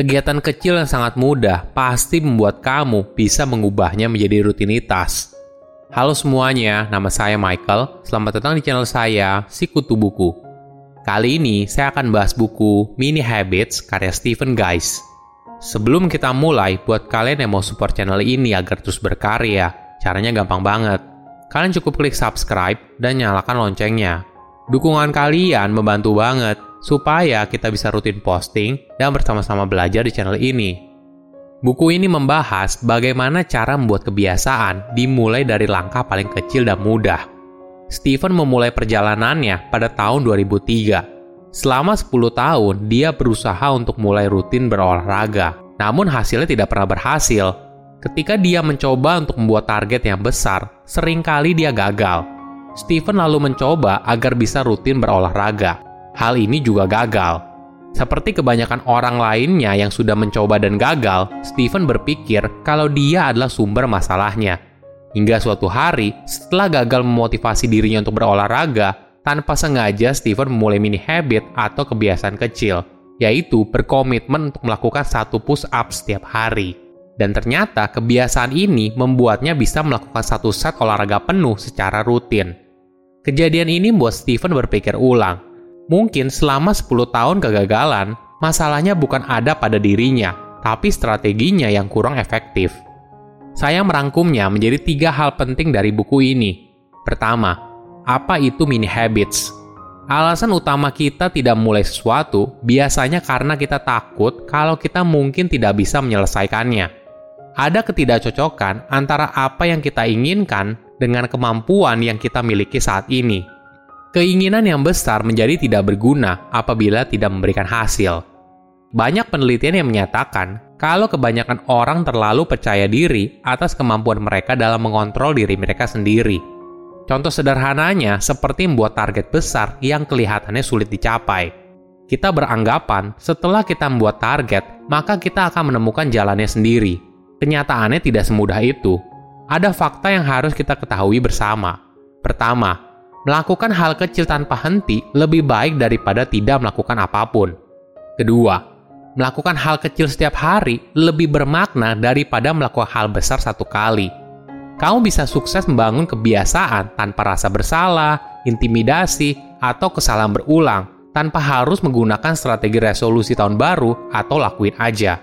Kegiatan kecil yang sangat mudah pasti membuat kamu bisa mengubahnya menjadi rutinitas. Halo semuanya, nama saya Michael. Selamat datang di channel saya, Sikutu Buku. Kali ini saya akan bahas buku Mini Habits karya Stephen Guys. Sebelum kita mulai, buat kalian yang mau support channel ini agar terus berkarya, caranya gampang banget. Kalian cukup klik subscribe dan nyalakan loncengnya. Dukungan kalian membantu banget supaya kita bisa rutin posting dan bersama-sama belajar di channel ini. Buku ini membahas bagaimana cara membuat kebiasaan dimulai dari langkah paling kecil dan mudah. Stephen memulai perjalanannya pada tahun 2003. Selama 10 tahun, dia berusaha untuk mulai rutin berolahraga. Namun hasilnya tidak pernah berhasil. Ketika dia mencoba untuk membuat target yang besar, sering kali dia gagal Stephen lalu mencoba agar bisa rutin berolahraga. Hal ini juga gagal. Seperti kebanyakan orang lainnya yang sudah mencoba dan gagal, Stephen berpikir kalau dia adalah sumber masalahnya. Hingga suatu hari, setelah gagal memotivasi dirinya untuk berolahraga, tanpa sengaja Stephen memulai mini habit atau kebiasaan kecil, yaitu berkomitmen untuk melakukan satu push up setiap hari. Dan ternyata kebiasaan ini membuatnya bisa melakukan satu set olahraga penuh secara rutin. Kejadian ini membuat Steven berpikir ulang. Mungkin selama 10 tahun kegagalan, masalahnya bukan ada pada dirinya, tapi strateginya yang kurang efektif. Saya merangkumnya menjadi tiga hal penting dari buku ini. Pertama, apa itu mini habits? Alasan utama kita tidak mulai sesuatu biasanya karena kita takut kalau kita mungkin tidak bisa menyelesaikannya ada ketidakcocokan antara apa yang kita inginkan dengan kemampuan yang kita miliki saat ini. Keinginan yang besar menjadi tidak berguna apabila tidak memberikan hasil. Banyak penelitian yang menyatakan kalau kebanyakan orang terlalu percaya diri atas kemampuan mereka dalam mengontrol diri mereka sendiri. Contoh sederhananya seperti membuat target besar yang kelihatannya sulit dicapai. Kita beranggapan setelah kita membuat target, maka kita akan menemukan jalannya sendiri, Kenyataannya tidak semudah itu. Ada fakta yang harus kita ketahui bersama. Pertama, melakukan hal kecil tanpa henti lebih baik daripada tidak melakukan apa pun. Kedua, melakukan hal kecil setiap hari lebih bermakna daripada melakukan hal besar satu kali. Kamu bisa sukses membangun kebiasaan tanpa rasa bersalah, intimidasi, atau kesalahan berulang tanpa harus menggunakan strategi resolusi tahun baru atau lakuin aja.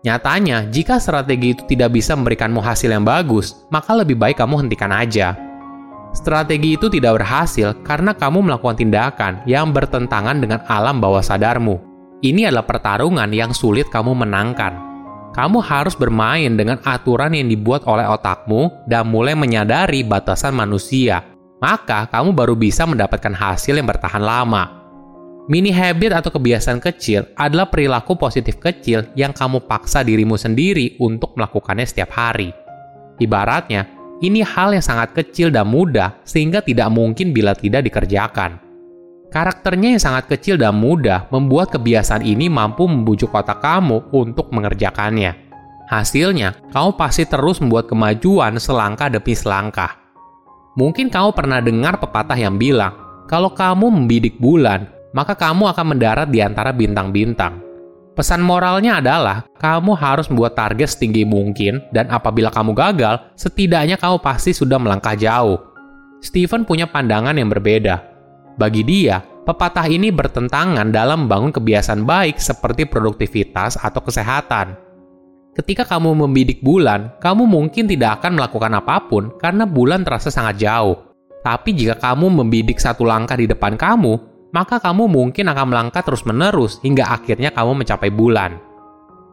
Nyatanya, jika strategi itu tidak bisa memberikanmu hasil yang bagus, maka lebih baik kamu hentikan aja. Strategi itu tidak berhasil karena kamu melakukan tindakan yang bertentangan dengan alam bawah sadarmu. Ini adalah pertarungan yang sulit kamu menangkan. Kamu harus bermain dengan aturan yang dibuat oleh otakmu dan mulai menyadari batasan manusia. Maka kamu baru bisa mendapatkan hasil yang bertahan lama. Mini habit atau kebiasaan kecil adalah perilaku positif kecil yang kamu paksa dirimu sendiri untuk melakukannya setiap hari. Ibaratnya, ini hal yang sangat kecil dan mudah sehingga tidak mungkin bila tidak dikerjakan. Karakternya yang sangat kecil dan mudah membuat kebiasaan ini mampu membujuk otak kamu untuk mengerjakannya. Hasilnya, kamu pasti terus membuat kemajuan selangkah demi selangkah. Mungkin kamu pernah dengar pepatah yang bilang, kalau kamu membidik bulan, maka kamu akan mendarat di antara bintang-bintang. Pesan moralnya adalah kamu harus membuat target setinggi mungkin dan apabila kamu gagal, setidaknya kamu pasti sudah melangkah jauh. Stephen punya pandangan yang berbeda. Bagi dia, pepatah ini bertentangan dalam membangun kebiasaan baik seperti produktivitas atau kesehatan. Ketika kamu membidik bulan, kamu mungkin tidak akan melakukan apa pun karena bulan terasa sangat jauh. Tapi jika kamu membidik satu langkah di depan kamu, maka kamu mungkin akan melangkah terus-menerus hingga akhirnya kamu mencapai bulan.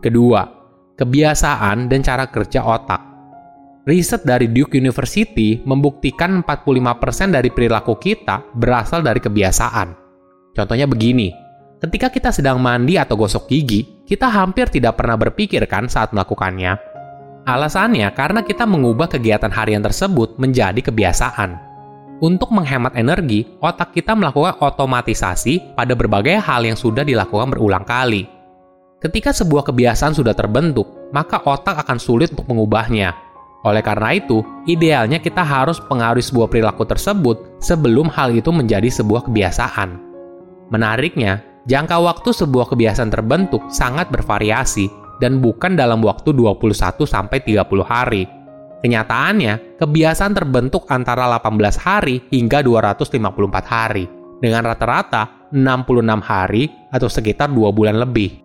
Kedua, kebiasaan dan cara kerja otak. Riset dari Duke University membuktikan 45% dari perilaku kita berasal dari kebiasaan. Contohnya begini, ketika kita sedang mandi atau gosok gigi, kita hampir tidak pernah berpikir kan saat melakukannya. Alasannya karena kita mengubah kegiatan harian tersebut menjadi kebiasaan. Untuk menghemat energi, otak kita melakukan otomatisasi pada berbagai hal yang sudah dilakukan berulang kali. Ketika sebuah kebiasaan sudah terbentuk, maka otak akan sulit untuk mengubahnya. Oleh karena itu, idealnya kita harus pengaruhi sebuah perilaku tersebut sebelum hal itu menjadi sebuah kebiasaan. Menariknya, Jangka waktu sebuah kebiasaan terbentuk sangat bervariasi dan bukan dalam waktu 21 sampai 30 hari. Kenyataannya, kebiasaan terbentuk antara 18 hari hingga 254 hari dengan rata-rata 66 hari atau sekitar 2 bulan lebih.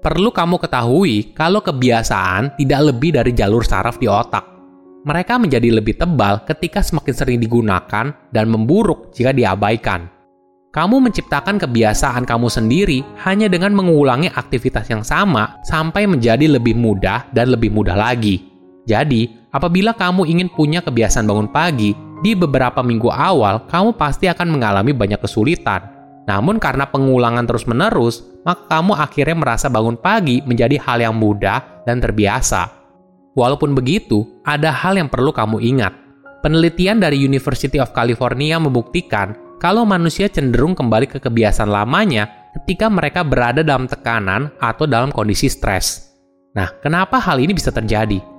Perlu kamu ketahui kalau kebiasaan tidak lebih dari jalur saraf di otak mereka menjadi lebih tebal ketika semakin sering digunakan dan memburuk jika diabaikan. Kamu menciptakan kebiasaan kamu sendiri hanya dengan mengulangi aktivitas yang sama sampai menjadi lebih mudah dan lebih mudah lagi. Jadi, apabila kamu ingin punya kebiasaan bangun pagi, di beberapa minggu awal kamu pasti akan mengalami banyak kesulitan. Namun karena pengulangan terus-menerus, maka kamu akhirnya merasa bangun pagi menjadi hal yang mudah dan terbiasa. Walaupun begitu, ada hal yang perlu kamu ingat. Penelitian dari University of California membuktikan kalau manusia cenderung kembali ke kebiasaan lamanya ketika mereka berada dalam tekanan atau dalam kondisi stres. Nah, kenapa hal ini bisa terjadi?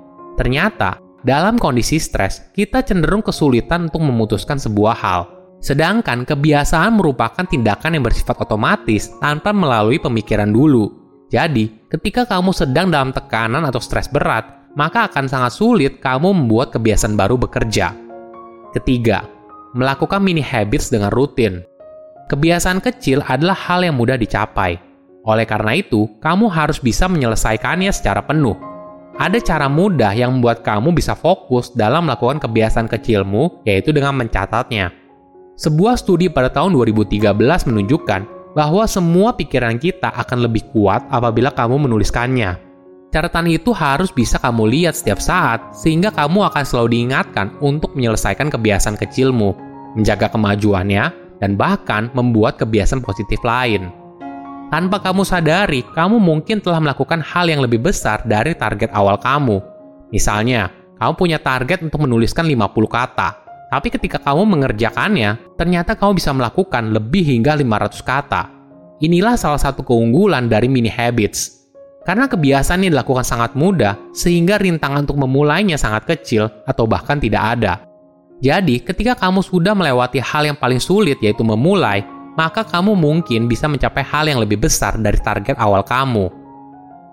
Ternyata, dalam kondisi stres, kita cenderung kesulitan untuk memutuskan sebuah hal. Sedangkan kebiasaan merupakan tindakan yang bersifat otomatis tanpa melalui pemikiran dulu. Jadi, ketika kamu sedang dalam tekanan atau stres berat, maka akan sangat sulit kamu membuat kebiasaan baru bekerja. Ketiga, melakukan mini habits dengan rutin. Kebiasaan kecil adalah hal yang mudah dicapai. Oleh karena itu, kamu harus bisa menyelesaikannya secara penuh. Ada cara mudah yang membuat kamu bisa fokus dalam melakukan kebiasaan kecilmu, yaitu dengan mencatatnya. Sebuah studi pada tahun 2013 menunjukkan bahwa semua pikiran kita akan lebih kuat apabila kamu menuliskannya. Catatan itu harus bisa kamu lihat setiap saat, sehingga kamu akan selalu diingatkan untuk menyelesaikan kebiasaan kecilmu, menjaga kemajuannya, dan bahkan membuat kebiasaan positif lain. Tanpa kamu sadari, kamu mungkin telah melakukan hal yang lebih besar dari target awal kamu. Misalnya, kamu punya target untuk menuliskan 50 kata, tapi ketika kamu mengerjakannya, ternyata kamu bisa melakukan lebih hingga 500 kata. Inilah salah satu keunggulan dari mini habits karena kebiasaan ini dilakukan sangat mudah, sehingga rintangan untuk memulainya sangat kecil atau bahkan tidak ada. Jadi, ketika kamu sudah melewati hal yang paling sulit yaitu memulai, maka kamu mungkin bisa mencapai hal yang lebih besar dari target awal kamu.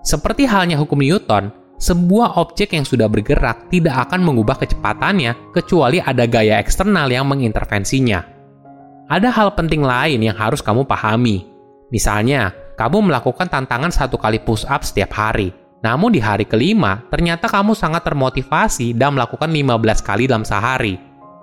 Seperti halnya hukum Newton, sebuah objek yang sudah bergerak tidak akan mengubah kecepatannya kecuali ada gaya eksternal yang mengintervensinya. Ada hal penting lain yang harus kamu pahami. Misalnya, kamu melakukan tantangan satu kali push up setiap hari. Namun di hari kelima, ternyata kamu sangat termotivasi dan melakukan 15 kali dalam sehari.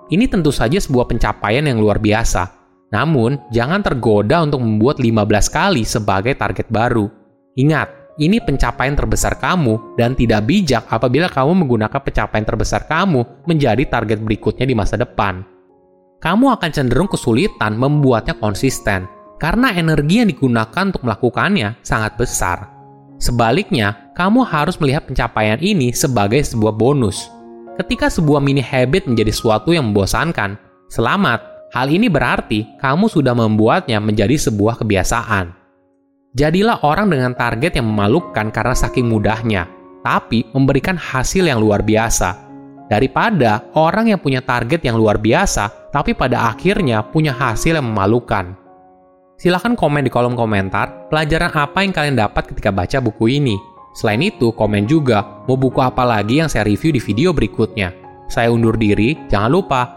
Ini tentu saja sebuah pencapaian yang luar biasa. Namun, jangan tergoda untuk membuat 15 kali sebagai target baru. Ingat, ini pencapaian terbesar kamu dan tidak bijak apabila kamu menggunakan pencapaian terbesar kamu menjadi target berikutnya di masa depan. Kamu akan cenderung kesulitan membuatnya konsisten karena energi yang digunakan untuk melakukannya sangat besar. Sebaliknya, kamu harus melihat pencapaian ini sebagai sebuah bonus. Ketika sebuah mini habit menjadi sesuatu yang membosankan, selamat. Hal ini berarti kamu sudah membuatnya menjadi sebuah kebiasaan. Jadilah orang dengan target yang memalukan karena saking mudahnya, tapi memberikan hasil yang luar biasa. Daripada orang yang punya target yang luar biasa, tapi pada akhirnya punya hasil yang memalukan. Silahkan komen di kolom komentar pelajaran apa yang kalian dapat ketika baca buku ini. Selain itu, komen juga mau buku apa lagi yang saya review di video berikutnya. Saya undur diri, jangan lupa